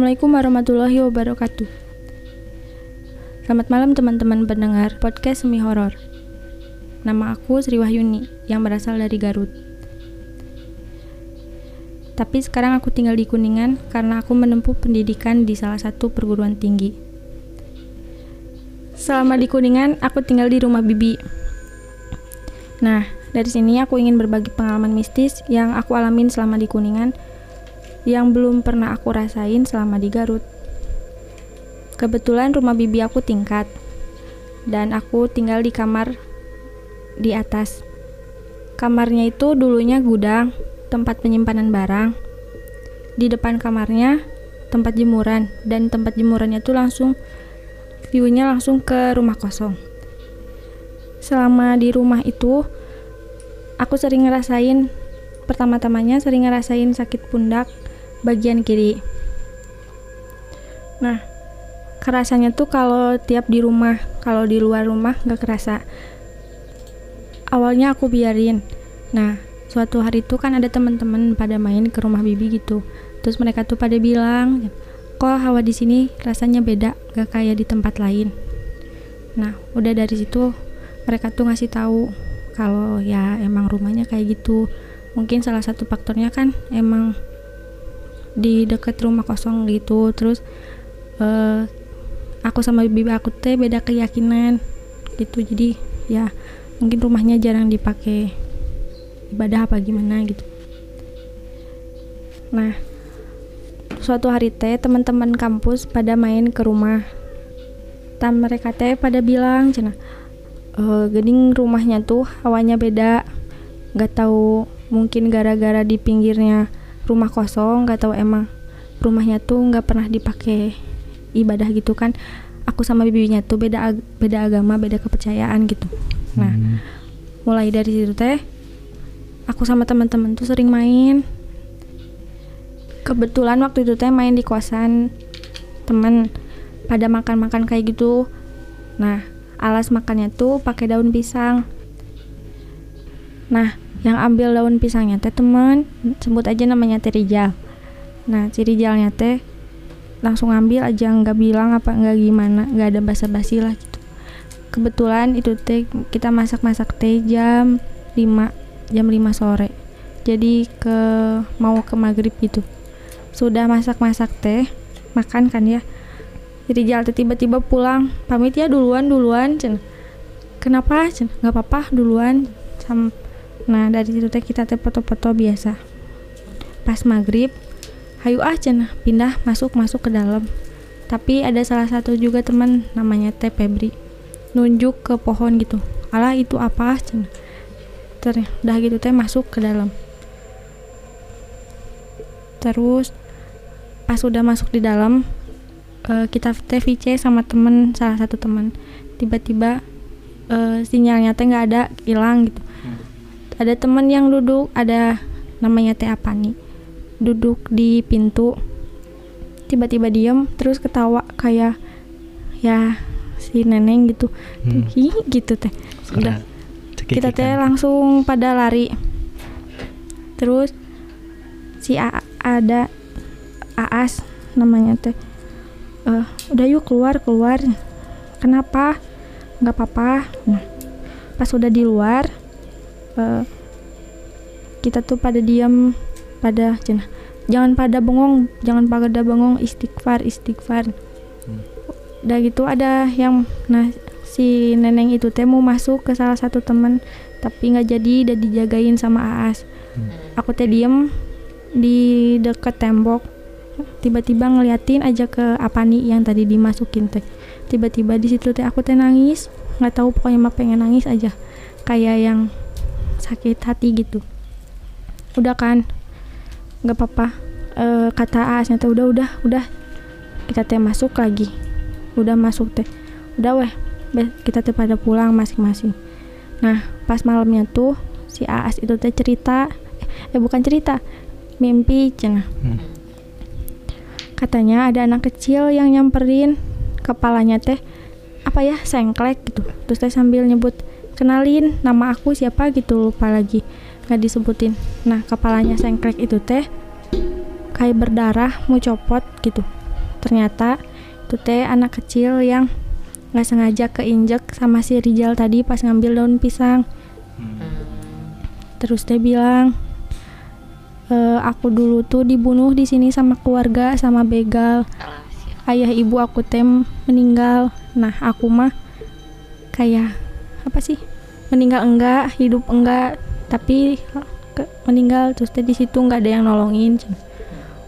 Assalamualaikum warahmatullahi wabarakatuh. Selamat malam teman-teman pendengar podcast semi horor. Nama aku Sri Wahyuni yang berasal dari Garut. Tapi sekarang aku tinggal di Kuningan karena aku menempuh pendidikan di salah satu perguruan tinggi. Selama di Kuningan, aku tinggal di rumah bibi. Nah, dari sini aku ingin berbagi pengalaman mistis yang aku alamin selama di Kuningan yang belum pernah aku rasain selama di Garut. Kebetulan rumah bibi aku tingkat dan aku tinggal di kamar di atas. Kamarnya itu dulunya gudang, tempat penyimpanan barang. Di depan kamarnya tempat jemuran dan tempat jemurannya itu langsung view-nya langsung ke rumah kosong. Selama di rumah itu aku sering ngerasain pertama-tamanya sering ngerasain sakit pundak bagian kiri. Nah, kerasanya tuh kalau tiap di rumah, kalau di luar rumah nggak kerasa. Awalnya aku biarin. Nah, suatu hari itu kan ada teman-teman pada main ke rumah bibi gitu. Terus mereka tuh pada bilang, kok hawa di sini rasanya beda, gak kayak di tempat lain. Nah, udah dari situ mereka tuh ngasih tahu kalau ya emang rumahnya kayak gitu. Mungkin salah satu faktornya kan emang di dekat rumah kosong gitu. Terus uh, aku sama bibi aku teh beda keyakinan gitu. Jadi ya mungkin rumahnya jarang dipakai ibadah apa gimana gitu. Nah suatu hari teh teman-teman kampus pada main ke rumah. Tam mereka teh pada bilang cina e, gening rumahnya tuh hawanya beda. Nggak tahu mungkin gara-gara di pinggirnya rumah kosong nggak tahu emang rumahnya tuh nggak pernah dipakai ibadah gitu kan. Aku sama bibinya tuh beda ag beda agama beda kepercayaan gitu. Nah hmm. mulai dari situ teh aku sama teman-teman tuh sering main. Kebetulan waktu itu teh main di kosan teman pada makan-makan kayak gitu. Nah alas makannya tuh pakai daun pisang. Nah yang ambil daun pisangnya teh temen sebut aja namanya teh Rijal. Nah si teh langsung ambil aja nggak bilang apa nggak gimana nggak ada basa-basi lah gitu. Kebetulan itu teh kita masak-masak teh jam 5 jam 5 sore. Jadi ke mau ke maghrib gitu. Sudah masak-masak teh makan kan ya. Rijal teh tiba-tiba pulang pamit ya duluan duluan cen. Kenapa cen? Nggak apa-apa duluan. Sama nah dari situ teh kita teh foto-foto biasa. Pas maghrib hayu ah cina pindah masuk masuk ke dalam. Tapi ada salah satu juga teman namanya teh Febri nunjuk ke pohon gitu. Alah itu apa cina ter dah gitu teh masuk ke dalam. Terus pas udah masuk di dalam uh, kita teh VC sama temen salah satu teman. Tiba-tiba uh, sinyalnya teh nggak ada hilang gitu ada teman yang duduk ada namanya Teh nih duduk di pintu tiba-tiba diem terus ketawa kayak ya si neneng gitu. Hmm. Hi, gitu teh. Udah. kita teh langsung pada lari. Terus si A ada Aas namanya teh. Uh, udah yuk keluar keluar. Kenapa? Nggak apa-apa. Nah pas udah di luar uh, kita tuh pada diam pada cina jangan pada bengong jangan pada bengong istighfar istighfar hmm. udah gitu ada yang nah si neneng itu teh mau masuk ke salah satu teman tapi nggak jadi udah dijagain sama Aas hmm. aku teh diem di deket tembok tiba-tiba ngeliatin aja ke apa nih yang tadi dimasukin teh tiba-tiba di situ teh aku teh nangis nggak tahu pokoknya mah pengen nangis aja kayak yang sakit hati gitu. Udah kan? Nggak apa-apa e, kata asnya teh udah udah udah. Kita teh masuk lagi. Udah masuk teh. Udah weh. Kita teh pada pulang masing-masing. Nah pas malamnya tuh si Aas itu teh cerita eh bukan cerita mimpi cina hmm. katanya ada anak kecil yang nyamperin kepalanya teh apa ya sengklek gitu. Terus teh sambil nyebut kenalin nama aku siapa gitu lupa lagi. Nggak disebutin. Nah kepalanya sengklek itu teh kayak berdarah mau copot gitu. Ternyata itu teh anak kecil yang nggak sengaja keinjek sama si Rijal tadi pas ngambil daun pisang. Hmm. terus dia bilang e, aku dulu tuh dibunuh di sini sama keluarga sama begal. Ya. ayah ibu aku tem meninggal. Nah aku mah kayak apa sih meninggal enggak hidup enggak tapi ke- meninggal terus teh di situ nggak ada yang nolongin.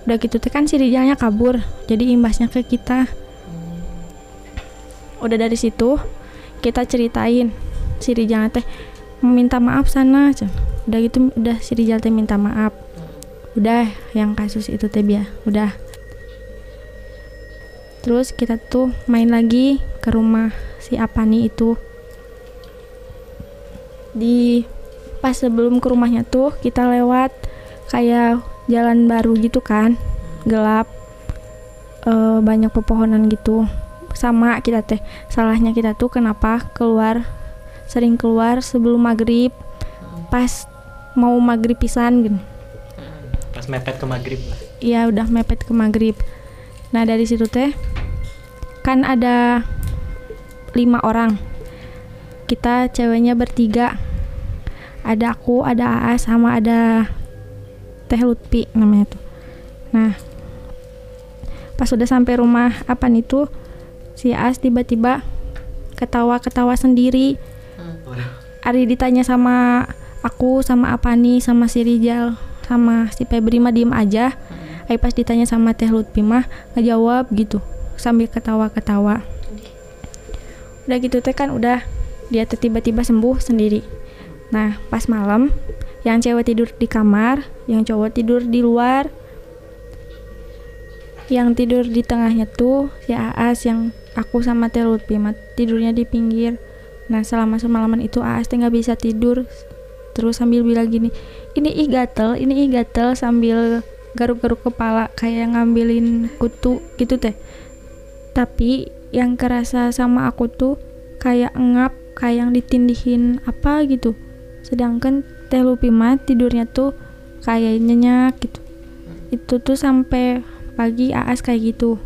Udah gitu teh kan si Rijalnya kabur jadi imbasnya ke kita. Udah dari situ kita ceritain. Si Rijal teh meminta maaf sana Cen. udah gitu udah si Rijal teh minta maaf. Udah yang kasus itu teh biar udah. Terus kita tuh main lagi ke rumah si Apani itu di pas sebelum ke rumahnya tuh kita lewat kayak jalan baru gitu kan gelap eh, banyak pepohonan gitu sama kita teh salahnya kita tuh kenapa keluar sering keluar sebelum maghrib pas mau maghrib pisan gitu Pas mepet ke maghrib. Iya udah mepet ke maghrib. Nah dari situ teh kan ada lima orang. Kita ceweknya bertiga. Ada aku, ada Aas, sama ada Teh Lutfi namanya tuh. Nah pas udah sampai rumah apa nih tuh si Aas tiba-tiba ketawa-ketawa sendiri. Ari ditanya sama aku, sama Apani, sama si Rijal, sama si Febri mah diem aja. Ai pas ditanya sama Teh Lutfi mah ngejawab gitu sambil ketawa-ketawa. Udah gitu teh kan udah dia tiba-tiba sembuh sendiri. Nah, pas malam yang cewek tidur di kamar, yang cowok tidur di luar. Yang tidur di tengahnya tuh si Aas yang aku sama Teh tidurnya di pinggir. Nah, selama semalaman itu Aas teh bisa tidur. Terus sambil bilang gini, ini ih gatel, ini ih gatel sambil garuk-garuk kepala kayak ngambilin kutu gitu teh. Tapi yang kerasa sama aku tuh kayak ngap, kayak yang ditindihin apa gitu. Sedangkan Teh Lupi tidurnya tuh kayak nyenyak gitu. Itu tuh sampai pagi Aas kayak gitu.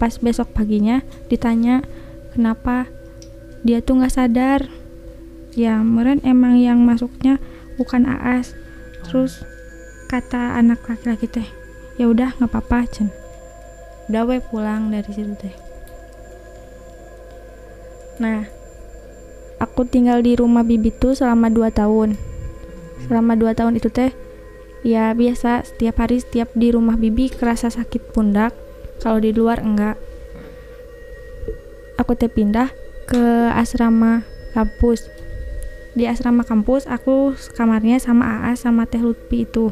Pas besok paginya ditanya kenapa dia tuh nggak sadar. Ya meren emang yang masuknya bukan Aas. Terus kata anak laki-laki teh ya udah nggak apa-apa cen udah we pulang dari situ teh nah aku tinggal di rumah bibi tuh selama 2 tahun. Selama 2 tahun itu teh ya biasa setiap hari setiap di rumah bibi kerasa sakit pundak kalau di luar enggak. Aku teh pindah ke asrama kampus. Di asrama kampus aku kamarnya sama Aas sama Teh Lutfi itu.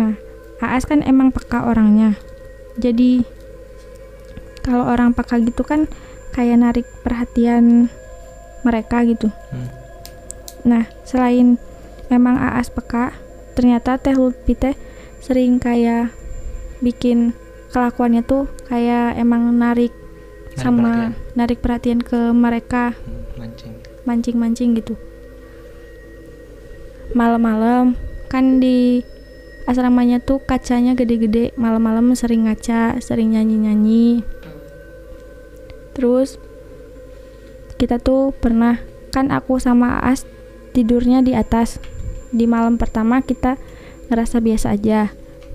Nah, AS kan emang peka orangnya. Jadi kalau orang peka gitu kan kayak narik perhatian mereka gitu. Hmm. Nah, selain memang AAS peka, ternyata Teh Lutfi teh sering kayak bikin kelakuannya tuh kayak emang narik, Narik sama perhatian. narik perhatian ke mereka Hmm, mancing. mancing-mancing gitu. Malam-malam kan di asramanya tuh kacanya gede-gede, malam-malam sering ngaca, sering nyanyi-nyanyi. Terus kita tuh pernah kan aku sama As tidurnya di atas. Di malam pertama kita ngerasa biasa aja.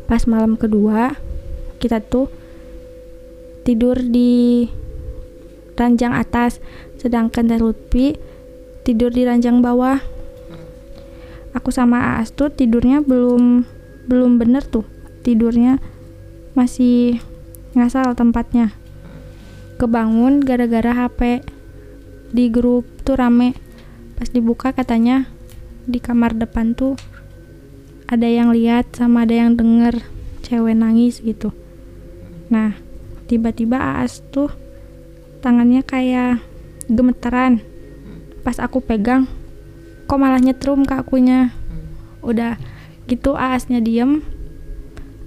Pas malam kedua kita tuh tidur di ranjang atas. Sedangkan Teh Lutfi tidur di ranjang bawah. Aku sama Aas tuh tidurnya belum belum bener tuh. Tidurnya masih ngasal tempatnya. Kebangun gara-gara HP di grup tuh rame. Pas dibuka katanya di kamar depan tuh ada yang lihat sama ada yang denger cewek nangis gitu. Nah tiba-tiba Aas tuh tangannya kayak gemeteran pas aku pegang kok malah nyetrum ke akunya. Udah gitu aasnya diem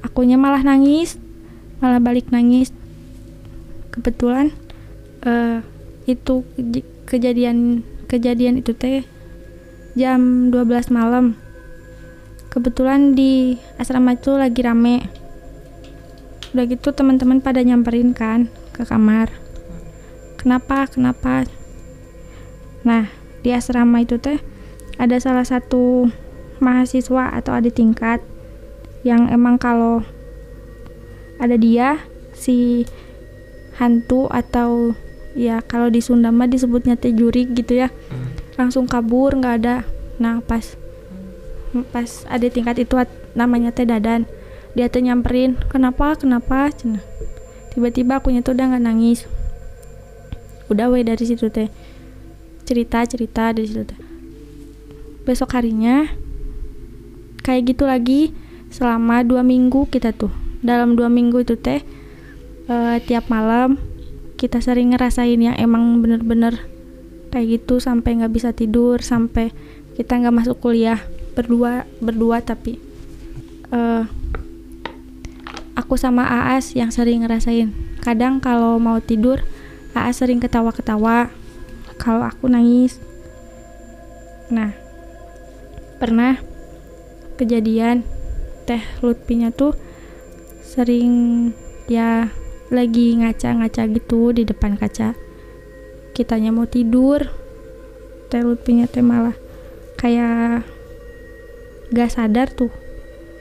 akunya malah nangis malah balik nangis. Kebetulan eh itu kejadian kejadian itu teh jam 12 malam. Kebetulan di asrama itu lagi rame. Udah gitu teman-teman pada nyamperin kan ke kamar. Kenapa kenapa? Nah di asrama itu teh ada salah satu mahasiswa atau adik tingkat yang emang kalau ada dia si hantu atau ya kalau di Sunda mah disebutnya teh jurik gitu ya. Hmm. langsung kabur nggak ada. Nah pas pas ada tingkat itu namanya teh dadan. Dia tuh nyamperin kenapa? Kenapa? Cenah tiba-tiba akunya tuh udah nggak nangis. Udah weh dari situ teh. Cerita cerita dari situ teh. Besok harinya kayak gitu lagi selama dua minggu kita tuh. Dalam dua minggu itu teh eh, tiap malam kita sering ngerasain yang emang bener-bener kayak gitu sampai nggak bisa tidur sampai kita nggak masuk kuliah berdua berdua tapi eh aku sama Aas yang sering ngerasain. Kadang kalau mau tidur Aas sering ketawa-ketawa kalau aku nangis. Nah pernah kejadian teh Lutfinya tuh sering ya lagi ngaca-ngaca gitu di depan kaca. Kitanya mau tidur. Teh teh malah kayak gak sadar tuh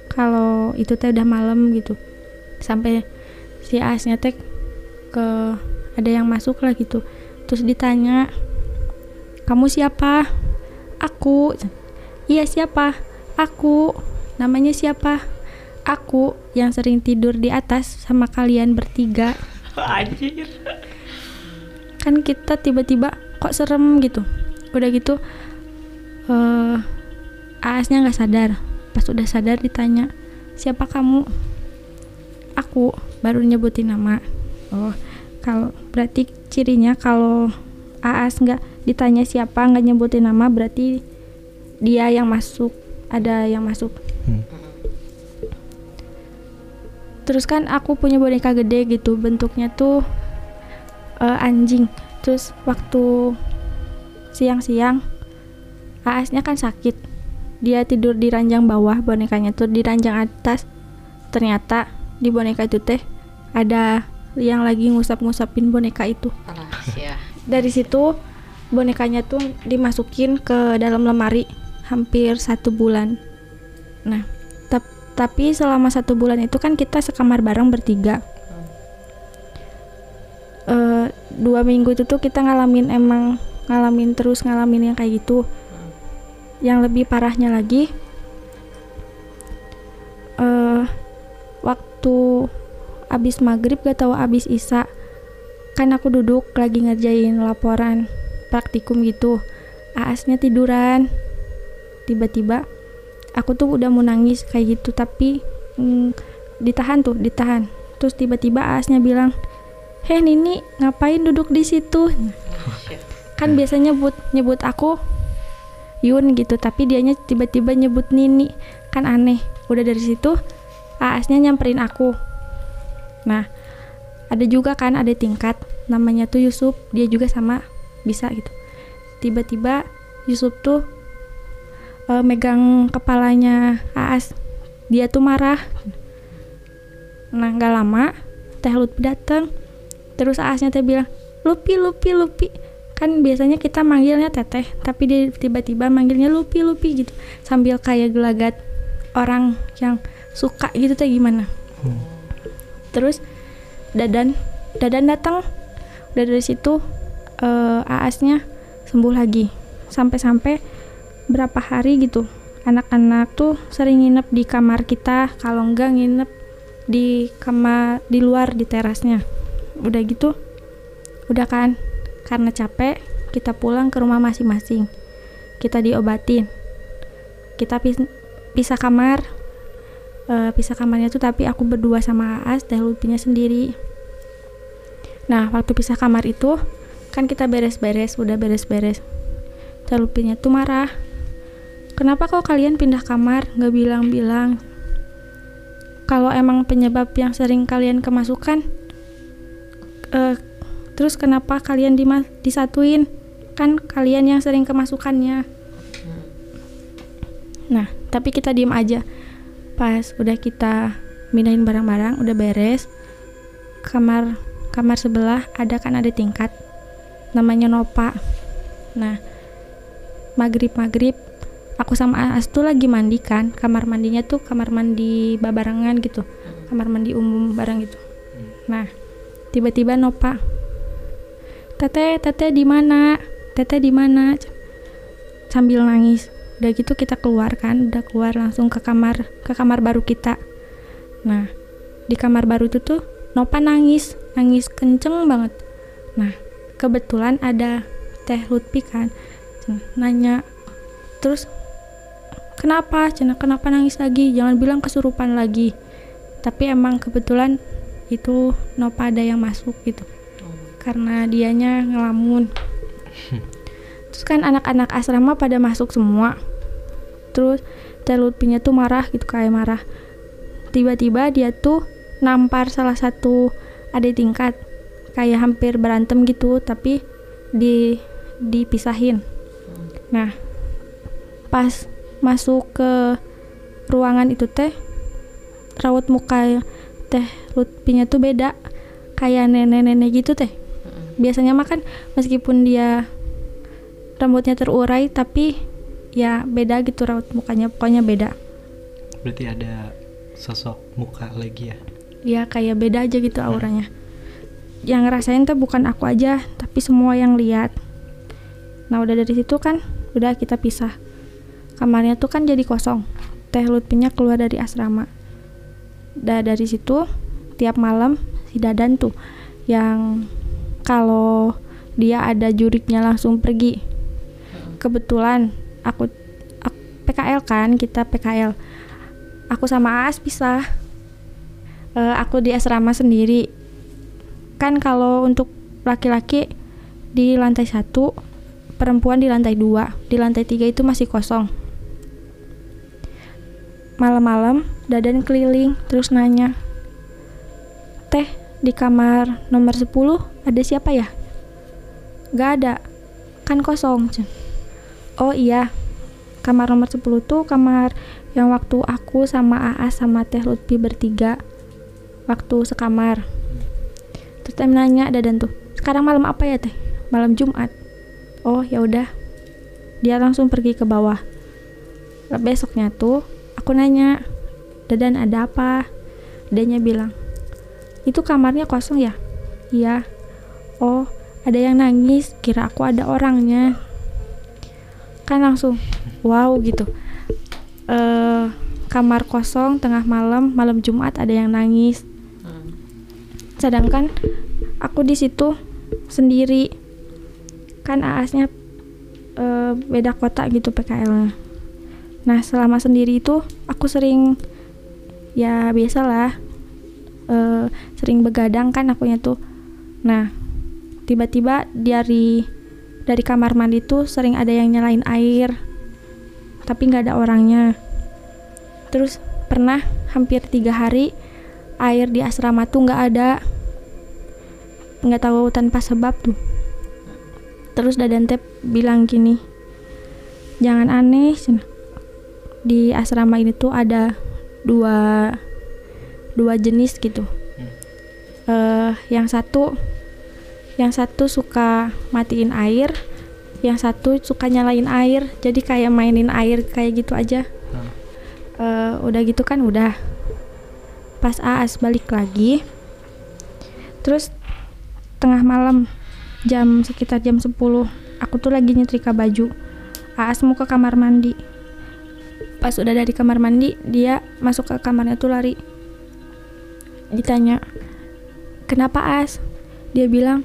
kalau itu teh udah malam gitu. Sampai si asnya teh ke ada yang masuk lah gitu. Terus ditanya kamu siapa? Aku. Iya siapa? Aku. Namanya siapa aku yang sering tidur di atas sama kalian bertiga. Anjir. kan kita tiba-tiba kok serem gitu. Udah gitu eh Aasnya nggak sadar. Pas udah sadar ditanya siapa kamu? Aku baru nyebutin nama. Oh kalau berarti cirinya kalau Aas nggak ditanya siapa nggak nyebutin nama berarti dia yang masuk ada yang masuk. Hmm. Terus kan aku punya boneka gede gitu bentuknya tuh eh, anjing. Terus waktu siang-siang Aasnya kan sakit. Dia tidur di ranjang bawah bonekanya tuh di ranjang atas. Ternyata di boneka itu teh ada yang lagi ngusap-ngusapin boneka itu. Alas ya. dari situ bonekanya tuh dimasukin ke dalam lemari hampir satu bulan. Nah tapi selama satu bulan itu kan kita sekamar bareng bertiga. Eh, dua minggu itu tuh kita ngalamin emang ngalamin terus ngalamin yang kayak gitu. Yang lebih parahnya lagi eh waktu abis maghrib gak tahu abis isa kan aku duduk lagi ngerjain laporan praktikum gitu. Aasnya tiduran. Tiba-tiba aku tuh udah mau nangis kayak gitu tapi mm, ditahan tuh ditahan. Terus tiba-tiba Aasnya bilang heh Nini ngapain duduk di situ? Kan biasanya nyebut nyebut aku Yun gitu tapi dianya tiba-tiba nyebut Nini. Kan aneh udah dari situ Aasnya nyamperin aku. Nah ada juga kan ada tingkat namanya tuh Yusuf dia juga sama bisa gitu. Tiba-tiba Yusuf tuh eh, megang kepalanya Aas. Dia tuh marah. Nah nggak lama Teh Lutfi datang terus Aasnya teh bilang Lupi Lupi Lupi. Kan biasanya kita manggilnya Teteh tapi dia tiba-tiba manggilnya Lupi Lupi gitu. Sambil kayak gelagat orang yang suka gitu teh gimana. Terus Dadan Dadan datang udah dari situ eh, Aasnya sembuh lagi. Sampai-sampai berapa hari gitu. Anak-anak tuh sering nginep di kamar kita kalau enggak nginep di kamar di luar di terasnya. Udah gitu udah kan? Karena capek kita pulang ke rumah masing-masing. Kita diobatin. Kita pis- pisah kamar. Eh, pisah kamarnya tuh tapi aku berdua sama Aas Teh Lutfinya sendiri. Nah waktu pisah kamar itu kan kita beres-beres udah beres-beres. Teh Lutfinya tuh marah kenapa kok kalian pindah kamar? Nggak bilang-bilang. Kalau emang penyebab yang sering kalian kemasukan eh, terus kenapa kalian disatuin? Kan kalian yang sering kemasukannya. Nah tapi kita diem aja. Pas udah kita mindahin barang-barang udah beres kamar kamar sebelah ada kan ada tingkat namanya Nopa. Nah maghrib maghrib aku sama Aas tuh lagi mandi kan kamar mandinya tuh kamar mandi babarengan gitu kamar mandi umum bareng gitu. Nah tiba-tiba Nopa Tete Tete di mana? Tete di mana? Sambil nangis. Udah gitu kita keluar kan udah keluar langsung ke kamar ke kamar baru kita. Nah di kamar baru itu tuh Nopa nangis nangis kenceng banget. Nah kebetulan ada teh Lutfi kan nanya terus kenapa? Cina kenapa nangis lagi? Jangan bilang kesurupan lagi. Tapi emang kebetulan itu Nopa ada yang masuk gitu. Karena dianya ngelamun. Terus kan anak-anak asrama pada masuk semua. Terus Lutfinya tuh marah gitu kayak marah. Tiba-tiba dia tuh nampar salah satu adik tingkat. Kayak hampir berantem gitu tapi di dipisahin. Nah pas masuk ke ruangan itu teh raut muka teh Lutfinya tuh beda kayak nenek-nenek gitu teh. Biasanya mah kan meskipun dia rambutnya terurai tapi ya beda gitu raut mukanya pokoknya beda. Berarti ada sosok muka lagi ya. ya kayak beda aja gitu auranya. Yang ngerasain tuh bukan aku aja tapi semua yang lihat. Nah udah dari situ kan udah kita pisah kamarnya tuh kan jadi kosong. Teh Lutfinya keluar dari asrama. Dah dari situ tiap malam si Dadan tuh yang kalau dia ada juriknya langsung pergi. Kebetulan aku, ak- PKL kan kita PKL aku sama Aas pisah. Eh, aku di asrama sendiri. Kan kalau untuk laki-laki di lantai satu perempuan di lantai dua di lantai tiga itu masih kosong malam-malam dadan keliling terus nanya teh di kamar nomor 10 ada siapa ya? Gak ada kan kosong oh iya kamar nomor 10 tuh kamar yang waktu aku sama Aas sama Teh Lutfi bertiga waktu sekamar. Terus teh nanya dadan tuh sekarang malam apa ya teh? Malam Jumat. Oh ya udah. Dia langsung pergi ke bawah. Besoknya tuh aku nanya dadan ada apa? Adanya bilang itu kamarnya kosong ya? Iya. Oh ada yang nangis? Kira aku ada orangnya. Kan langsung wow gitu. Eh kamar kosong tengah malam malam Jumat ada yang nangis. Sedangkan aku di situ sendiri. Kan aasnya eh, beda kota gitu PKL nah selama sendiri itu aku sering ya biasalah eh, sering begadang kan akunya tuh. Nah tiba-tiba dari dari kamar mandi tuh sering ada yang nyalain air tapi nggak ada orangnya. Terus pernah hampir tiga hari air di asrama tuh nggak ada. Nggak tahu tanpa sebab tuh. Terus dadan tep bilang gini jangan aneh. Di asrama ini tuh ada dua dua jenis gitu. Eh yang satu yang satu suka matiin air yang satu suka nyalain air jadi kayak mainin air kayak gitu aja. Hmm. Eh, udah gitu kan udah. Pas Aas balik lagi terus tengah malam jam sekitar jam 10 aku tuh lagi nyetrika baju. Aas mau ke kamar mandi pas udah dari kamar mandi dia masuk ke kamarnya tuh lari. Ditanya kenapa As? Dia bilang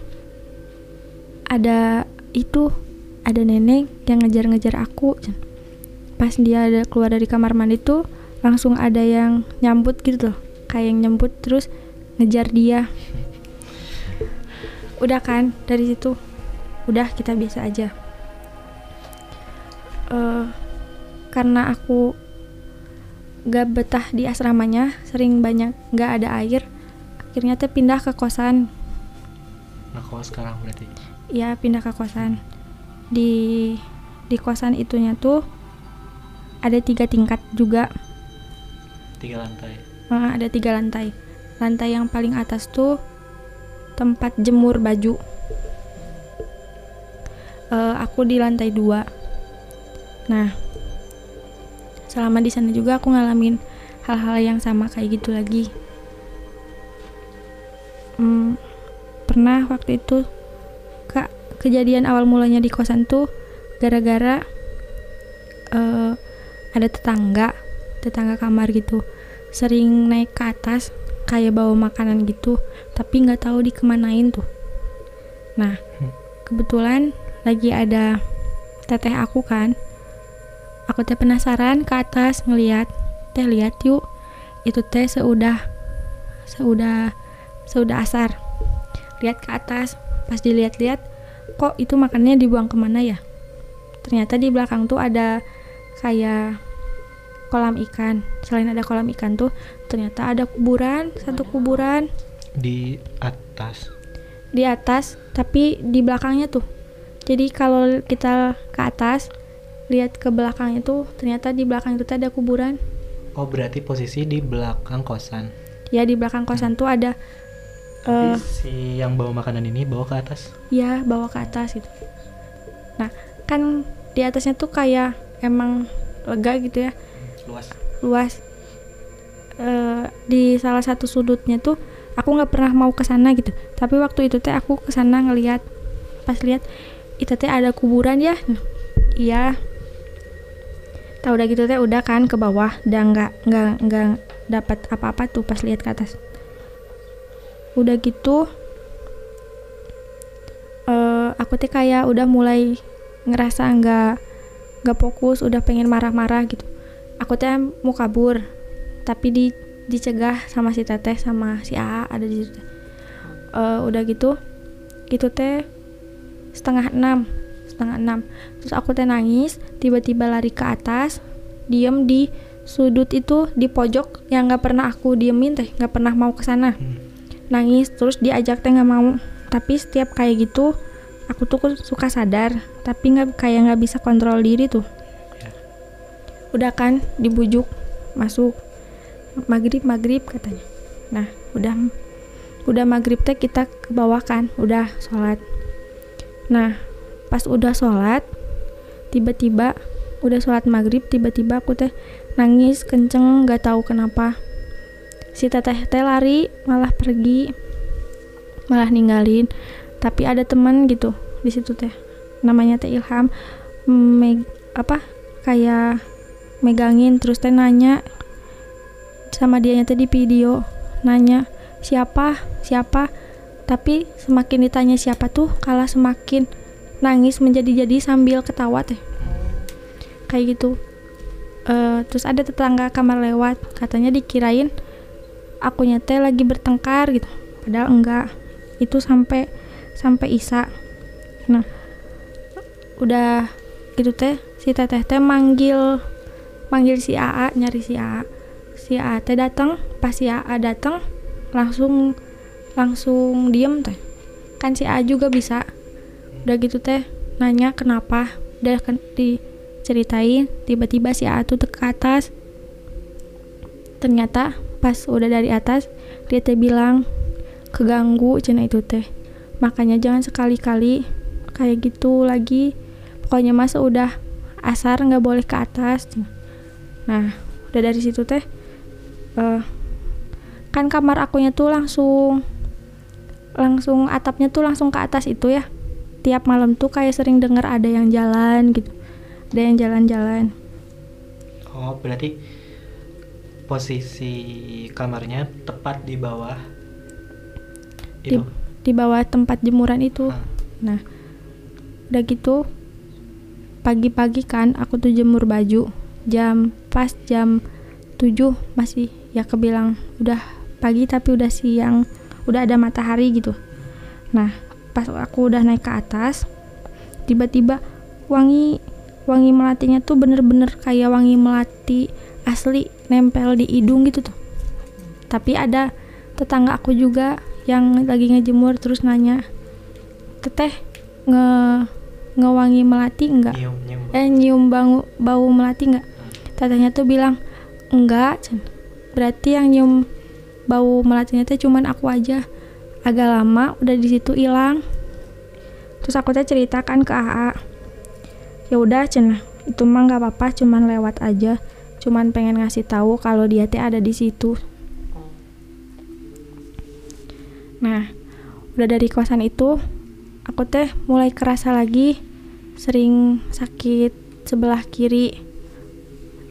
ada itu ada nenek yang ngejar-ngejar aku. Pas dia ada keluar dari kamar mandi tuh langsung ada yang nyambut gitu loh kayak yang nyambut terus ngejar dia. Udah kan dari situ. Udah kita biasa aja. Eh, karena aku gak betah di asramanya sering banyak gak ada air akhirnya teh pindah ke kosan. Nah, kalau sekarang berarti? Ya pindah ke kosan. Di di kosan itunya tuh ada tiga tingkat juga. Tiga lantai. Eh, ada tiga lantai. Lantai yang paling atas tuh tempat jemur baju. Eh, aku di lantai dua. Nah selama di sana juga aku ngalamin hal-hal yang sama kayak gitu lagi Hmm, pernah waktu itu kak kejadian awal mulanya di kosan tuh gara-gara eh, ada tetangga tetangga kamar gitu sering naik ke atas kayak bawa makanan gitu tapi nggak tahu dikemanain tuh nah Hmm. kebetulan lagi ada teteh aku kan aku teh penasaran ke atas ngeliat teh lihat yuk. Itu teh seudah seudah seudah asar. Lihat ke atas. Pas dilihat-lihat kok itu makannya dibuang ke mana ya? Ternyata di belakang tuh ada kayak kolam ikan. Selain ada kolam ikan tuh ternyata ada kuburan satu kuburan. Di atas. di atas tapi di belakangnya tuh. Jadi kalau kita ke atas lihat ke belakangnya tuh ternyata di belakang itu ada kuburan. Oh berarti posisi di belakang kosan. ya di belakang kosan tuh ada Tapi si yang bawa makanan ini bawa ke atas. ya bawa ke atas gitu. Nah kan di atasnya tuh kayak emang lega gitu ya. Luas. luas. Eh, di salah satu sudutnya tuh aku nggak pernah mau ke sana gitu. Tapi waktu itu teh aku ke sana ngelihat pas lihat itu teh ada kuburan ya? Nah, iya tahu udah gitu teh udah kan ke bawah. Dan nggak nggak nggak dapat apa-apa tuh pas lihat ke atas. Udah gitu eh aku teh kayak udah mulai ngerasa nggak nggak fokus udah pengen marah-marah gitu. Aku teh mau kabur tapi di dicegah sama si teteh sama si AA ada di situ. Eh, udah gitu gitu teh setengah enam setengah enam. Terus aku teh nangis tiba-tiba lari ke atas diem di sudut itu di pojok yang nggak pernah aku diemin teh nggak pernah mau ke sana. Hmm. nangis terus diajak teh nggak mau. Tapi setiap kayak gitu aku tuh suka sadar tapi nggak kayak nggak bisa kontrol diri tuh. Ya. udah kan dibujuk masuk. Maghrib maghrib katanya. Nah udah udah maghrib teh kita ke bawah kan udah sholat. Nah pas udah sholat tiba-tiba udah sholat maghrib tiba-tiba aku teh nangis kenceng nggak tahu kenapa. Si teteh teh lari malah pergi malah ninggalin. Tapi ada teman gitu di situ teh namanya teh Ilham meg apa kayak megangin terus teh nanya sama dia teh di video nanya siapa? Siapa? Tapi semakin ditanya siapa tuh kalah semakin nangis menjadi-jadi sambil ketawa teh. Kayak gitu. Eh, terus ada tetangga kamar lewat katanya dikirain akunya teh lagi bertengkar gitu. Padahal enggak. Itu sampai sampai isa. Nah udah gitu teh si teteh teh manggil manggil si AA nyari si AA si AA teh datang pas si AA datang langsung langsung diem teh. Kan si AA juga bisa udah gitu teh nanya kenapa. Udah kan diceritain tiba-tiba si AA tuh ke atas. Ternyata pas udah dari atas dia teh bilang keganggu cina itu teh. Makanya jangan sekali-kali kayak gitu lagi. Pokoknya masa udah asar nggak boleh ke atas. Nah udah dari situ teh eh, kan kamar akunya tuh langsung langsung atapnya tuh langsung ke atas itu ya tiap malam tuh kayak sering denger ada yang jalan gitu ada yang jalan-jalan Oh berarti posisi kamarnya tepat di bawah di, itu. di bawah tempat jemuran itu Ah. Nah, udah gitu pagi-pagi kan aku tuh jemur baju jam pas jam 7 masih ya kebilang udah pagi tapi udah siang udah ada matahari gitu nah pas aku udah naik ke atas tiba-tiba wangi wangi melatinya tuh bener-bener kayak wangi melati asli nempel di hidung gitu tuh. Tapi ada tetangga aku juga yang lagi ngejemur terus nanya teteh nge ngewangi melati enggak Nyium, nyium. eh nyium bau bau melati enggak tetehnya tuh bilang enggak berarti yang nyium bau melatinya teh cuman aku aja agak lama udah di situ hilang. Terus aku teh ceritakan ke AA ya udah cenah itu mah nggak apa-apa cuman lewat aja. Cuman pengen ngasih tahu kalau dia teh ada di situ. Nah udah dari kosan itu aku teh mulai kerasa lagi sering sakit sebelah kiri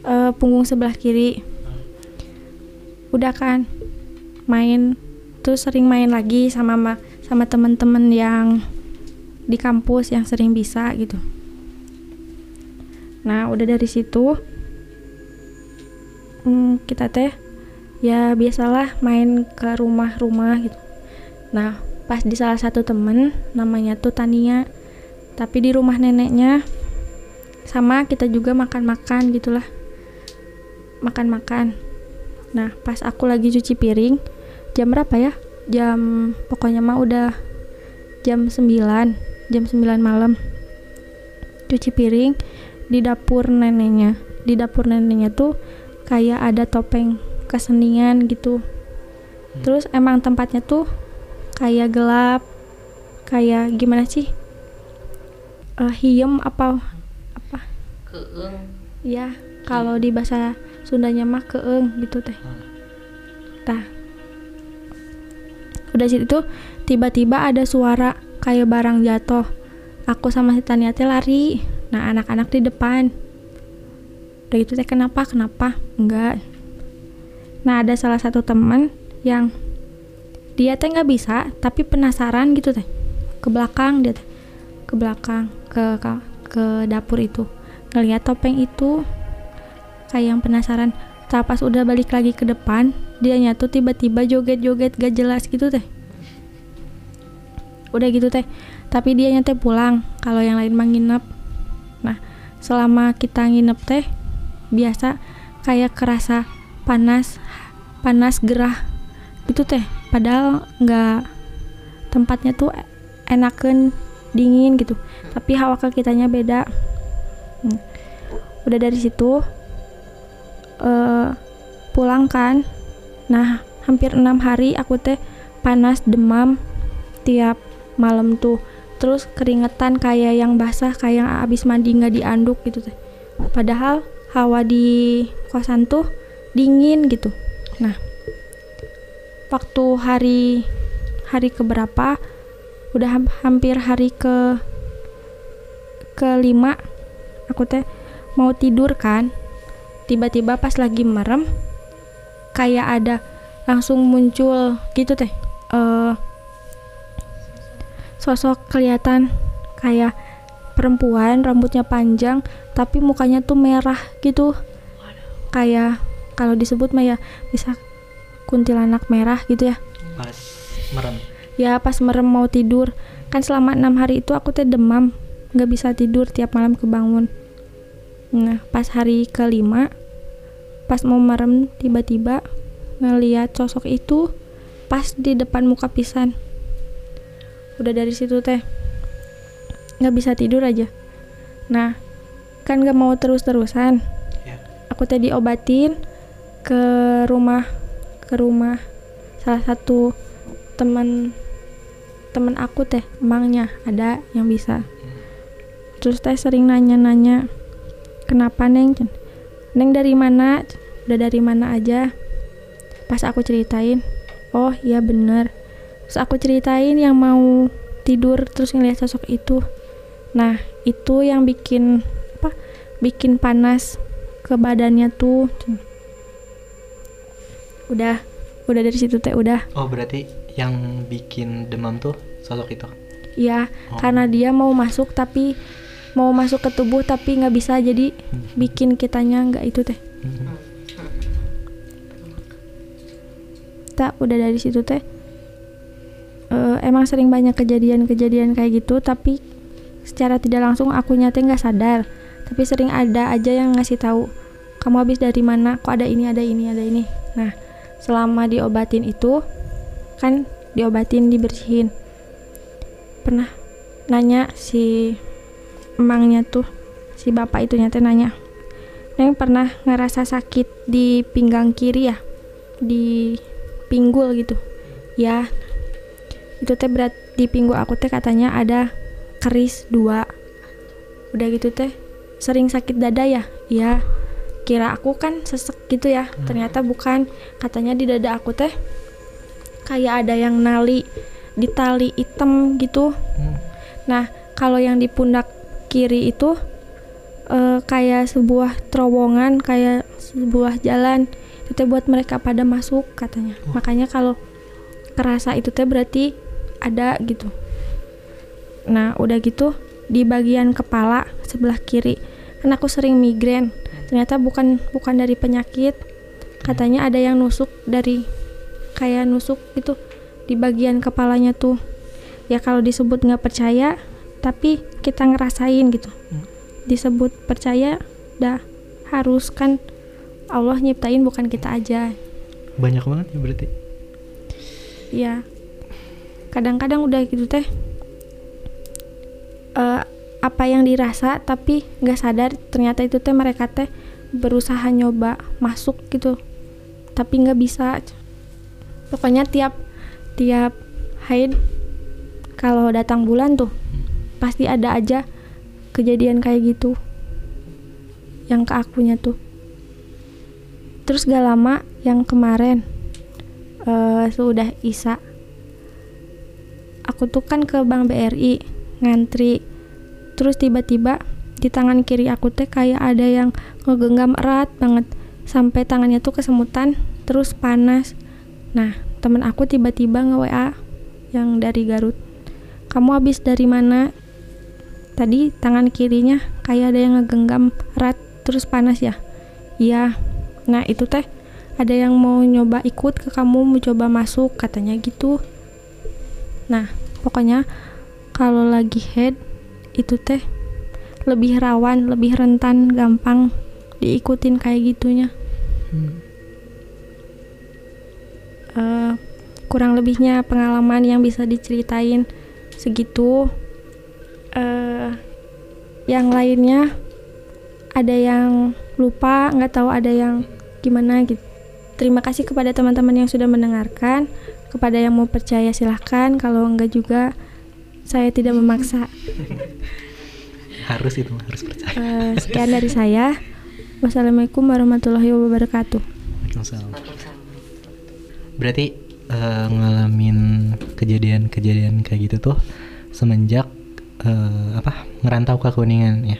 eh, punggung sebelah kiri. Udah kan main terus sering main lagi sama ma- sama temen-temen yang di kampus yang sering bisa gitu. Nah udah dari situ hmm, kita teh ya biasalah main ke rumah-rumah gitu. Nah pas di salah satu temen namanya tuh Tania. Tapi di rumah neneknya sama kita juga makan-makan gitulah. Makan-makan. Nah pas aku lagi cuci piring jam berapa ya? Jam pokoknya mah udah jam 9 jam 9 malam. Cuci piring di dapur neneknya. Di dapur neneknya tuh kayak ada topeng kesenian gitu. Terus emang tempatnya tuh kayak gelap kayak gimana sih? Eh hiem apa apa? Keeng. Ya kalau di bahasa Sundanya mah keeng gitu teh. Tah udah situ tiba-tiba ada suara kayak barang jatuh. Aku sama si Tania teh lari. Nah anak-anak di depan. Udah gitu teh kenapa? Kenapa? Enggak. Nah ada salah satu teman yang dia teh nggak bisa tapi penasaran gitu teh. Ke belakang dia teh. Ke belakang ke ke, ke dapur itu. Ngelihat topeng itu. Kayak yang penasaran. Tak pas udah balik lagi ke depan dia tuh tiba-tiba joget-joget gak jelas gitu teh. Udah gitu teh tapi dia teh pulang kalau yang lain mah nah selama kita nginep teh biasa kayak kerasa panas panas gerah gitu teh. Padahal nggak tempatnya tuh enakan dingin gitu. Tapi hawa ke kitanya beda. Hmm. udah dari situ eh pulang kan nah hampir enam hari aku teh panas demam tiap malam tuh. Terus keringetan kayak yang basah kayak yang abis mandi nggak dianduk gitu teh. Padahal hawa di kosan tuh dingin gitu. Nah waktu hari hari keberapa? Udah ham- hampir hari ke kelima aku teh mau tidur kan. Tiba-tiba pas lagi merem kayak ada langsung muncul gitu teh. Eh sosok kelihatan kayak perempuan rambutnya panjang tapi mukanya tuh merah gitu. Kayak kalau disebut mah ya bisa kuntilanak merah gitu ya. Pas merem. Ya pas merem mau tidur. Kan selama enam hari itu aku teh demam. Nggak bisa tidur tiap malam kebangun. Nah pas hari kelima pas mau merem tiba-tiba ngeliat sosok itu pas di depan muka pisan. Udah dari situ teh. Nggak bisa tidur aja. Nah kan nggak mau terus-terusan. Ya aku teh diobatin ke rumah ke rumah salah satu teman teman aku teh emangnya ada yang bisa. Terus teh sering nanya-nanya kenapa neng? Neng dari mana udah dari mana aja? Pas aku ceritain oh iya bener. Terus aku ceritain yang mau tidur terus ngeliat sosok itu. Nah itu yang bikin apa bikin panas ke badannya tuh. Udah udah dari situ teh udah. Oh berarti yang bikin demam tuh sosok itu? Ya Oh. karena dia mau masuk tapi mau masuk ke tubuh tapi nggak bisa jadi Hmm. bikin kitanya nggak itu teh. Hmm. Tak udah dari situ teh eh, emang sering banyak kejadian-kejadian kayak gitu tapi secara tidak langsung aku nyata nggak sadar. Tapi sering ada aja yang ngasih tahu kamu habis dari mana? Kok ada ini ada ini ada ini? Nah selama diobatin itu kan diobatin dibersihin. Pernah nanya si emangnya tuh si bapak itu nyata nanya Neng pernah ngerasa sakit di pinggang kiri ya? Di pinggul gitu. Ya itu teh berat di pinggul aku teh katanya ada keris dua. Udah gitu teh sering sakit dada ya? Iya kira aku kan sesek gitu ya. Ternyata bukan. Katanya di dada aku teh kayak ada yang nali di tali hitam gitu. Hmm. nah kalau yang di pundak kiri itu eh, kayak sebuah terowongan kayak sebuah jalan itu teh buat mereka pada masuk katanya. Makanya kalau kerasa itu teh berarti ada gitu. Nah udah gitu di bagian kepala sebelah kiri kan aku sering migrain. Ternyata bukan bukan dari penyakit. Katanya ada yang nusuk dari kayak nusuk gitu di bagian kepalanya tuh. Ya kalau disebut nggak percaya tapi kita ngerasain gitu. Disebut percaya dah harus kan Allah nyiptain bukan kita aja. Banyak banget ya berarti. Ya kadang-kadang udah gitu teh eh, apa yang dirasa tapi nggak sadar ternyata itu teh mereka teh berusaha nyoba masuk gitu tapi nggak bisa. Pokoknya tiap tiap haid kalau datang bulan tuh pasti ada aja kejadian kayak gitu yang ke akunya tuh terus gak lama yang kemarin eh sudah Isa. Aku tuh kan ke Bank BRI ngantri. Terus tiba-tiba di tangan kiri aku teh kayak ada yang ngegenggam erat banget. Sampai tangannya tuh kesemutan terus panas. Nah temen aku tiba-tiba nge WA yang dari Garut. Kamu habis dari mana? Tadi tangan kirinya kayak ada yang ngegenggam erat terus panas ya? Iya nah itu teh ada yang mau nyoba ikut ke kamu mau coba masuk katanya gitu. Nah pokoknya kalau lagi head itu teh lebih rawan lebih rentan gampang diikutin kayak gitunya. Hmm. Eh, kurang lebihnya pengalaman yang bisa diceritain segitu. Eh yang lainnya ada yang lupa nggak tahu ada yang gimana gitu. Terima kasih kepada teman-teman yang sudah mendengarkan. Kepada yang mau percaya silahkan kalau enggak juga saya tidak memaksa. Harus itu harus percaya. Eh, sekian dari saya. Wassalamualaikum warahmatullahi wabarakatuh. Waalaikumsalam. berarti eh, ngalamin kejadian-kejadian kayak gitu tuh semenjak eh, apa ngerantau ke kuningan ya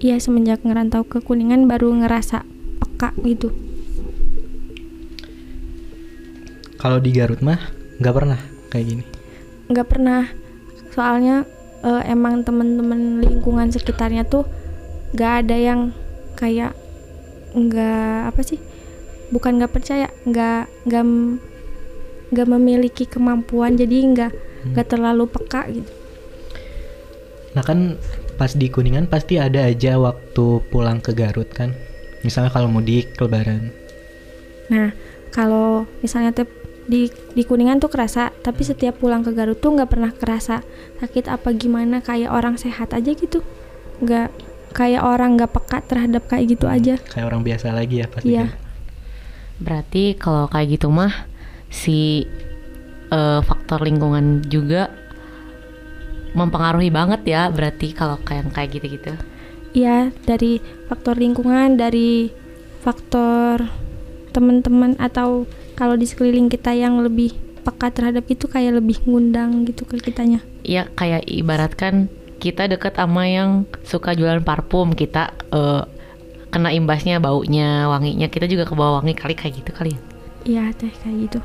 Iya semenjak ngerantau ke Kuningan baru ngerasa peka gitu. kalau di Garut mah nggak pernah kayak gini Nggak pernah. Soalnya eh, emang temen-temen lingkungan sekitarnya tuh nggak ada yang kayak nggak apa sih? Bukan nggak percaya, nggak nggak nggak memiliki kemampuan jadi nggak nggak terlalu peka gitu. Nah kan pas di Kuningan pasti ada aja waktu pulang ke Garut kan. Misalnya kalau mudik lebaran. Nah, kalau misalnya teh di di Kuningan tuh kerasa, tapi setiap pulang ke Garut tuh nggak pernah kerasa sakit apa gimana kayak orang sehat aja gitu. Nggak kayak orang nggak peka terhadap kayak gitu aja. Kayak orang biasa lagi ya pasti. Iya. kan. Berarti kalau kayak gitu mah si eh, faktor lingkungan juga mempengaruhi banget ya berarti kalau kayak kayak gitu-gitu. Iya, dari faktor lingkungan, dari faktor teman-teman atau kalau di sekeliling kita yang lebih peka terhadap itu kayak lebih ngundang gitu ke kitanya. Iya kayak ibaratkan kita deket sama yang suka jualan parfum kita eh, kena imbasnya baunya wanginya kita juga ke bawah wangi kali kayak gitu kali ya. Iya, teh kayak gitu.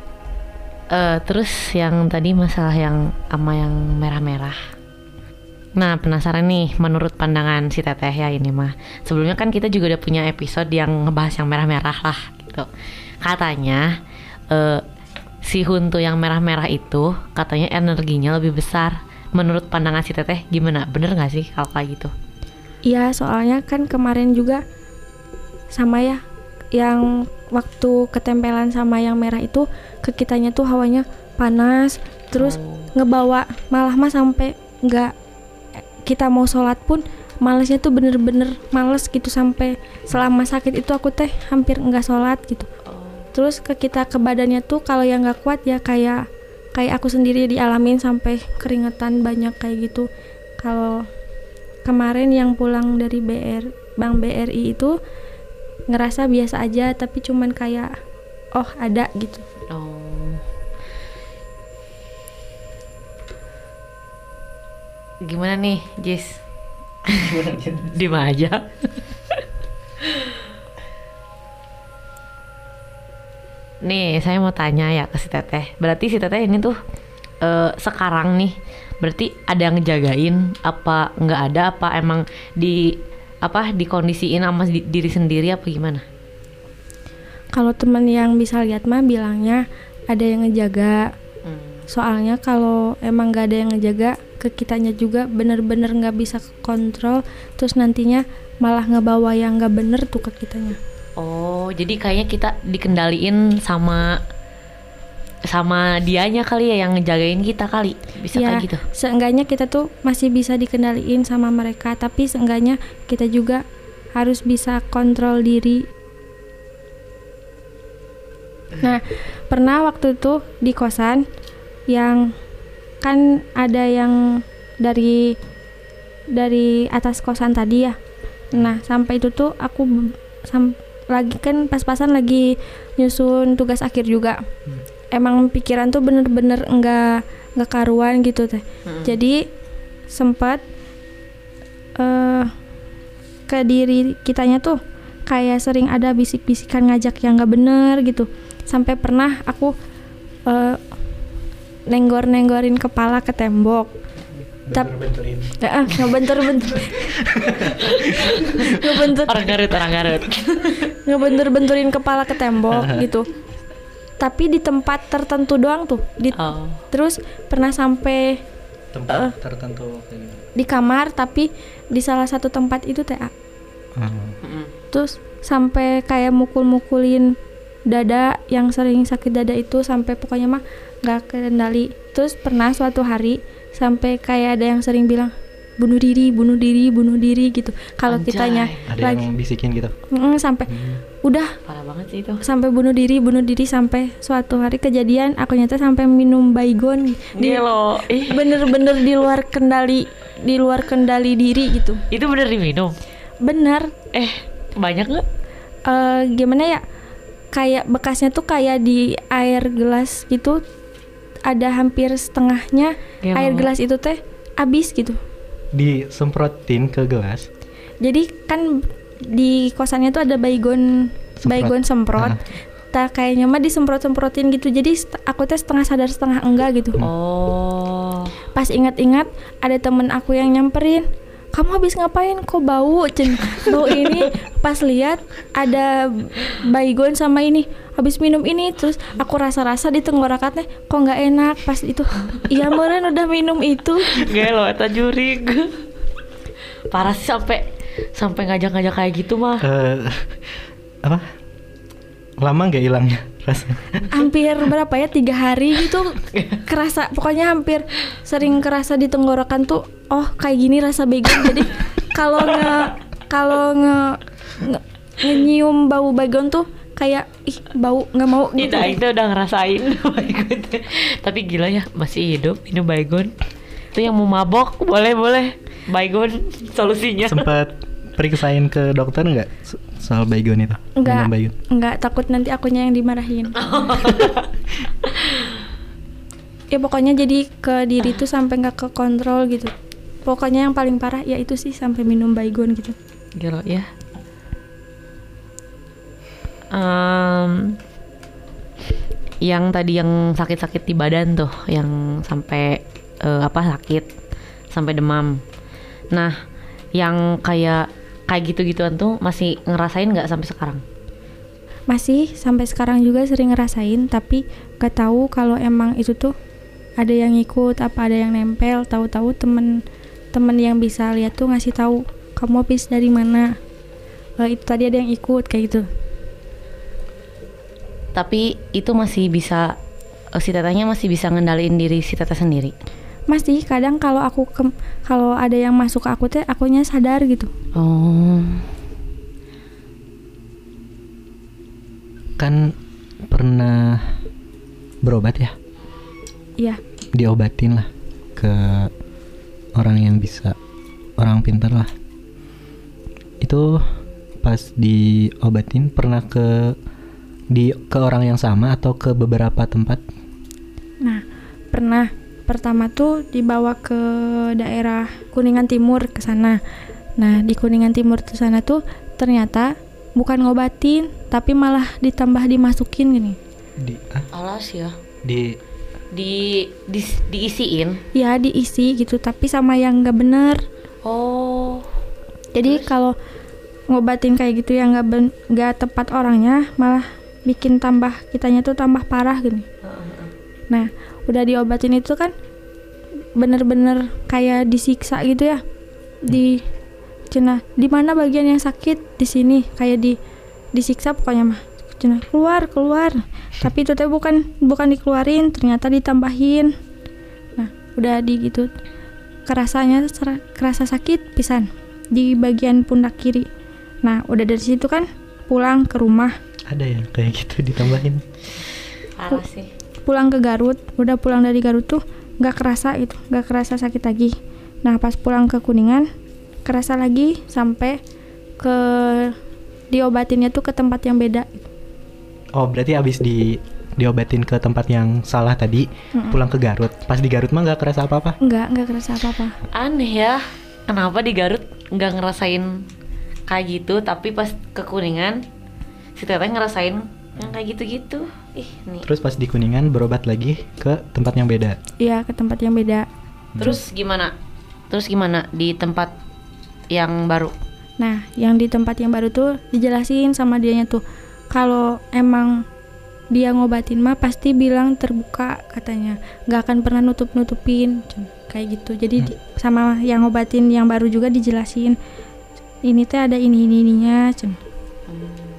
Eh, terus yang tadi masalah yang sama yang merah-merah. Nah, penasaran nih menurut pandangan si Teteh ya ini mah. Sebelumnya kan kita juga udah punya episode yang ngebahas yang merah-merah lah gitu. Katanya eh, si Huntu yang merah-merah itu katanya energinya lebih besar. Menurut pandangan si Teteh gimana? Bener nggak sih kalau kayak gitu? Iya, soalnya kan kemarin juga sama ya yang waktu ketempelan sama yang merah itu ke kitanya tuh hawanya panas, terus ngebawa malah mah sampai nggak kita mau sholat pun malesnya tuh bener-bener males gitu sampai selama sakit itu aku teh hampir nggak sholat gitu. Terus ke kita ke badannya tuh kalau yang nggak kuat ya kayak kayak aku sendiri dialamin sampai keringetan banyak kayak gitu. Kalau kemarin yang pulang dari BR Bank BRI itu ngerasa biasa aja tapi cuman kayak oh ada gitu Oh. Gimana nih, Jis? Di aja. nih, saya mau tanya ya ke si Teteh. Berarti si Teteh ini tuh eh, sekarang nih, berarti ada yang ngejagain apa nggak ada apa emang di apa dikondisiin sama di- diri sendiri apa gimana? kalau temen yang bisa lihat mah bilangnya ada yang ngejaga Hmm. soalnya kalau emang gak ada yang ngejaga ke kitanya juga bener-bener nggak bisa kontrol terus nantinya malah ngebawa yang nggak bener tuh ke kitanya Oh, jadi kayaknya kita dikendaliin sama sama dianya kali ya yang ngejagain kita kali. Bisa ya kayak gitu. seenggaknya kita tuh masih bisa dikendaliin sama mereka tapi seenggaknya kita juga harus bisa kontrol diri nah pernah waktu itu di kosan yang kan ada yang dari dari atas kosan tadi ya nah sampai itu tuh aku sam- lagi kan pas-pasan lagi nyusun tugas akhir juga emang pikiran tuh bener-bener enggak nggak karuan gitu teh. Jadi sempat eh ke diri kitanya tuh kayak sering ada bisik-bisikan ngajak yang nggak bener gitu. Sampai pernah aku eh, nenggor-nenggorin kepala ke tembok. Tap- Bentur-benturin. Eh, eh, ngebentur-bentur ngebentur Orang Garut, orang Garut. ngebentur-benturin kepala ke tembok gitu tapi di tempat tertentu doang tuh di Oh. terus pernah sampai Tempat tertentu kayak gitu. di kamar tapi di salah satu tempat itu TA Hmm. Terus sampai kayak mukul-mukulin dada yang sering sakit dada itu sampai pokoknya mah nggak kendali terus pernah suatu hari sampai kayak ada yang sering bilang bunuh diri bunuh diri bunuh diri gitu. Kalau kitanya Ada lagi. yang bisikin gitu. Mm, sampai udah Parah banget sih itu. sampai bunuh diri bunuh diri sampai suatu hari kejadian aku nyata sampai minum baygon di lo, ih, bener-bener di luar kendali di luar kendali diri gitu. Itu bener diminum. bener. Eh, banyak nggak? eh gimana ya? Kayak bekasnya tuh kayak di air gelas gitu. Ada hampir setengahnya Ya air gelas itu teh habis gitu Disemprotin ke gelas. jadi kan di kosannya tuh ada baygon Semprot. baygon semprot Ah. tak kayaknya mah disemprot semprotin gitu jadi aku teh setengah sadar setengah enggak gitu Oh. pas ingat-ingat ada temen aku yang nyamperin kamu habis ngapain kok bau cen bau ini pas lihat ada baygon sama ini habis minum ini terus aku rasa-rasa di tenggorokannya kok nggak enak pas itu iya meren udah minum itu Gak lo, eta jurig. Parah sih sampai sampai ngajak-ngajak kayak gitu mah. Eh, apa? Lama nggak hilangnya rasanya? hampir berapa ya tiga hari gitu kerasa pokoknya hampir sering kerasa di tenggorokan tuh oh kayak gini rasa baygon jadi kalau nge kalau nge, nge nyium bau baygon tuh kayak ih bau nggak mau gitu Kita itu udah ngerasain baygon. Tapi gila ya, masih hidup minum baygon. Itu yang mau mabok, boleh boleh. Baygon solusinya. Sempat periksain ke dokter nggak so- soal baygon itu? nggak Minum baygon. nggak takut nanti akunya yang dimarahin ya pokoknya jadi ke diri tuh sampai nggak ke kontrol gitu pokoknya yang paling parah ya itu sih sampai minum baygon gitu Gila ya. Em, yang tadi yang sakit-sakit di badan tuh, yang sampai eh, apa sakit, sampai demam. Nah, yang kayak kayak gitu-gituan tuh masih ngerasain nggak sampai sekarang? masih sampai sekarang juga sering ngerasain tapi gak tahu kalau emang itu tuh ada yang ikut apa ada yang nempel tahu-tahu temen temen yang bisa lihat tuh ngasih tahu kamu habis dari mana Eh, itu tadi ada yang ikut kayak gitu Tapi itu masih bisa eh, si tetehnya masih bisa ngendaliin diri si teteh sendiri. masih kadang kalau aku ke kalau ada yang masuk ke aku teh akunya sadar gitu Oh. Kan pernah berobat ya? iya diobatin lah ke orang yang bisa orang pintar lah itu pas diobatin pernah ke di ke orang yang sama atau ke beberapa tempat Nah, pernah pertama tuh dibawa ke daerah Kuningan Timur ke sana. Nah, di Kuningan Timur ke sana tuh ternyata bukan ngobatin, tapi malah ditambah dimasukin gini. di ah, Alas ya. di Di, di diisiin. Ya, diisi gitu, tapi sama yang nggak bener. Oh. Jadi kalau ngobatin kayak gitu yang nggak ben- nggak tepat orangnya, malah bikin tambah kitanya tuh tambah parah gini. Nah, udah diobatin itu kan bener-bener kayak disiksa gitu ya. Di cina di mana bagian yang sakit di sini kayak di disiksa pokoknya mah. Cina keluar keluar. Tapi itu teh bukan bukan dikeluarin, ternyata ditambahin. Nah, udah di gitu kerasanya kerasa sakit pisan di bagian pundak kiri. Nah, udah dari situ kan pulang ke rumah ada yang kayak gitu ditambahin Parah sih. pulang ke Garut udah pulang dari Garut tuh nggak kerasa itu nggak kerasa sakit lagi nah pas pulang ke Kuningan kerasa lagi sampai ke diobatinnya tuh ke tempat yang beda oh berarti abis di diobatin ke tempat yang salah tadi Mm-mm. pulang ke Garut pas di Garut mah nggak kerasa apa apa nggak nggak kerasa apa apa Aneh ya. Kenapa di Garut nggak ngerasain kayak gitu, tapi pas ke Kuningan si teteh ngerasain yang kayak gitu-gitu. Ih, nih. terus pas di Kuningan berobat lagi ke tempat yang beda iya ke tempat yang beda Terus gimana? Terus gimana di tempat yang baru? nah yang di tempat yang baru tuh dijelasin sama dianya tuh kalau emang dia ngobatin mah pasti bilang terbuka katanya nggak akan pernah nutup nutupin kayak gitu jadi di- sama yang ngobatin yang baru juga dijelasin ini teh ada ini ini ininya cen.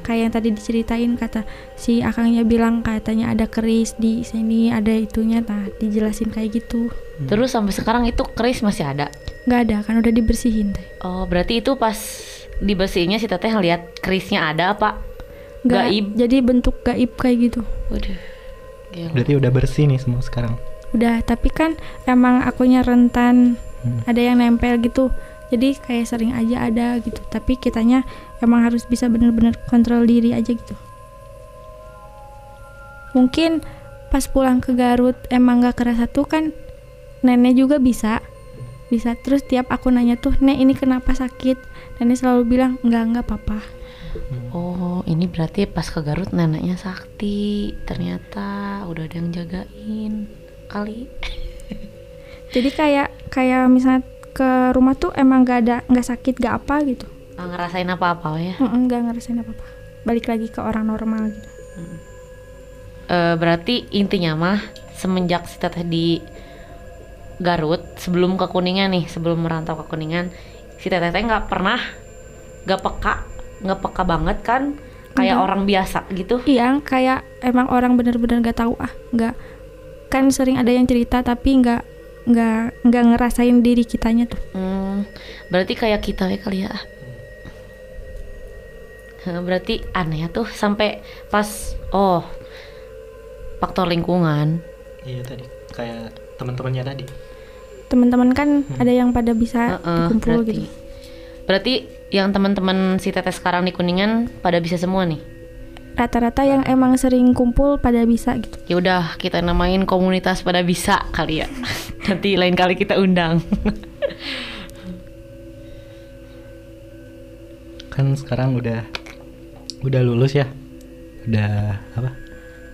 Kayak yang tadi diceritain kata si akangnya bilang katanya ada keris di sini ada itunya nah dijelasin kayak gitu Terus sampai sekarang itu keris masih ada. nggak ada kan udah dibersihin teh Oh, berarti itu pas dibersihinnya si teteh ngeliat kerisnya ada apa? Nggak- Gaib. jadi bentuk gaib kayak gitu Waduh. Gila. berarti udah bersih nih semua sekarang udah tapi kan emang akunya rentan Hmm. ada yang nempel gitu jadi kayak sering aja ada gitu tapi kitanya emang harus bisa bener-bener kontrol diri aja gitu mungkin pas pulang ke Garut emang gak kerasa tuh kan nenek juga bisa bisa terus tiap aku nanya tuh nek ini kenapa sakit nenek selalu bilang enggak enggak papa Oh, ini berarti pas ke Garut neneknya sakti. Ternyata udah ada yang jagain. Kali. jadi kayak kayak misalnya ke rumah tuh emang gak ada nggak sakit gak apa gitu Nggak ngerasain apa-apa ya. Mm-mm, nggak ngerasain apa apa balik lagi ke orang normal gitu Eh, berarti intinya mah semenjak si teteh di Garut sebelum ke Kuningan nih, sebelum merantau ke Kuningan, si teteh teh nggak pernah nggak peka, nggak peka banget kan kayak Enggak. orang biasa gitu. iya kayak emang orang bener-bener nggak tahu ah nggak kan sering ada yang cerita tapi nggak nggak nggak ngerasain diri kitanya tuh Hmm, berarti kayak kita ya kali ya. Heh, Berarti aneh ya tuh sampai pas oh faktor lingkungan. iya tadi kayak teman-temannya tadi teman-teman kan ada yang pada bisa Heeh, kumpul berarti. gitu Berarti yang teman-teman si teteh sekarang di Kuningan pada bisa semua nih. Rata-rata yang emang sering kumpul pada bisa gitu. Ya udah kita namain komunitas pada bisa kali ya. Nanti lain kali kita undang. kan sekarang udah udah lulus ya? Udah apa?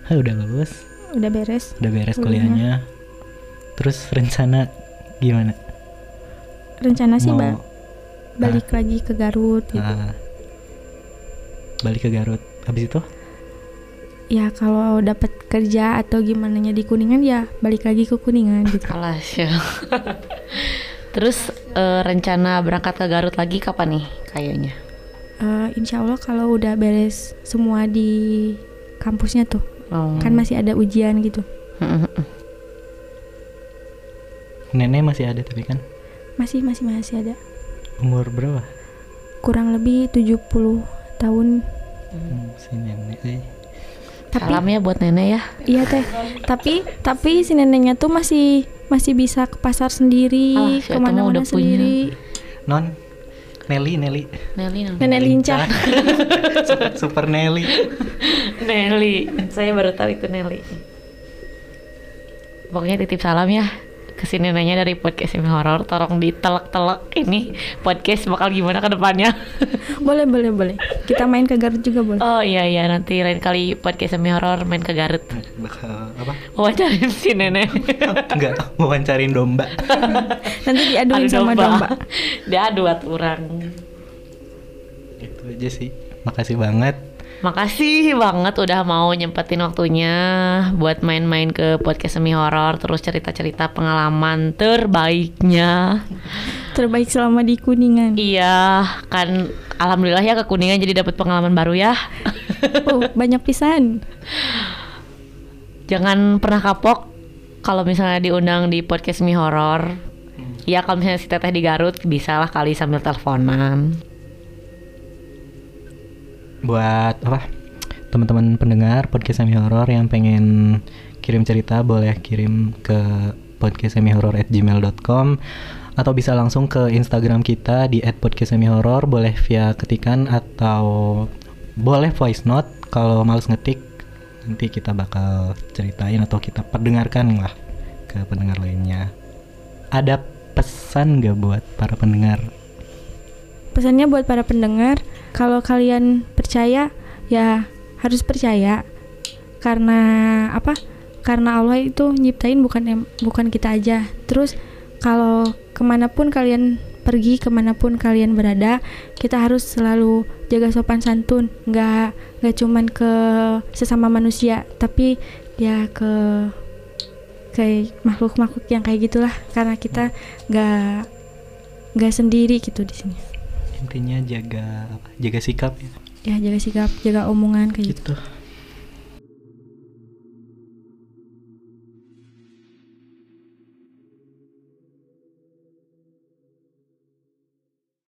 Hah, udah lulus? Udah beres. Udah beres Kuliahnya. kuliahnya. Terus rencana gimana? Rencana sih Mau- ba- balik lagi ke Garut gitu. Ah, balik ke Garut habis itu? Ya kalau dapat kerja atau gimana nya di kuningan ya balik lagi ke kuningan gitu. Alas ya. Terus eh, rencana berangkat ke Garut lagi kapan nih kayaknya? Eh, insya Allah kalau udah beres semua di kampusnya tuh Oh. kan masih ada ujian gitu. Nenek masih ada tapi kan? Masih masih masih ada. Umur berapa? Kurang lebih 70 tahun hmm, si nenek eh. tapi Salam ya buat nenek ya. iya teh tapi tapi si neneknya tuh masih masih bisa ke pasar sendiri Alah, si Eta mah ke mana-mana udah punya. sendiri Non Nelly Nelly Nelly namanya. nenek lincah super, super Nelly Nelly. Saya baru tahu itu Nelly. Pokoknya titip salam ya ke si neneknya dari podcast Semi Horor. Tolong ditelek-telek ini podcast bakal gimana ke depannya. boleh boleh boleh kita main ke Garut juga boleh oh iya iya nanti lain kali podcast Semi Horor main ke Garut. bakal apa Wawancarain si nenek. enggak wawancarin domba nanti diaduin Adu sama domba Diadu atu orang. itu aja sih makasih banget Makasih banget udah mau nyempetin waktunya buat main-main ke podcast semi horor terus cerita-cerita pengalaman terbaiknya. terbaik selama di kuningan Iya, kan alhamdulillah ya ke Kuningan jadi dapat pengalaman baru ya. oh banyak pisan Jangan pernah kapok kalau misalnya diundang di podcast semi horor. Ya kalau misalnya si Teteh di Garut bisa lah kali sambil teleponan. Buat apa? Teman-teman pendengar podcast semi horor yang pengen kirim cerita boleh kirim ke podcast semi horror at gmail.com atau bisa langsung ke Instagram kita di @podcastsemihorror boleh via ketikan atau boleh voice note. Kalau males ngetik nanti kita bakal ceritain atau kita perdengarkan lah ke pendengar lainnya. Ada pesan gak buat para pendengar pesannya buat para pendengar kalau kalian percaya ya harus percaya. Karena apa? Karena Allah itu nyiptain bukan bukan kita aja. Terus kalau ke mana pun kalian pergi ke mana pun kalian berada kita harus selalu jaga sopan santun. Nggak nggak cuman ke sesama manusia tapi ya ke kayak makhluk-makhluk yang kayak gitulah. Karena kita nggak nggak sendiri gitu di sini intinya jaga apa jaga sikap ya. Ya jaga sikap jaga omongan kayak gitu. Gitu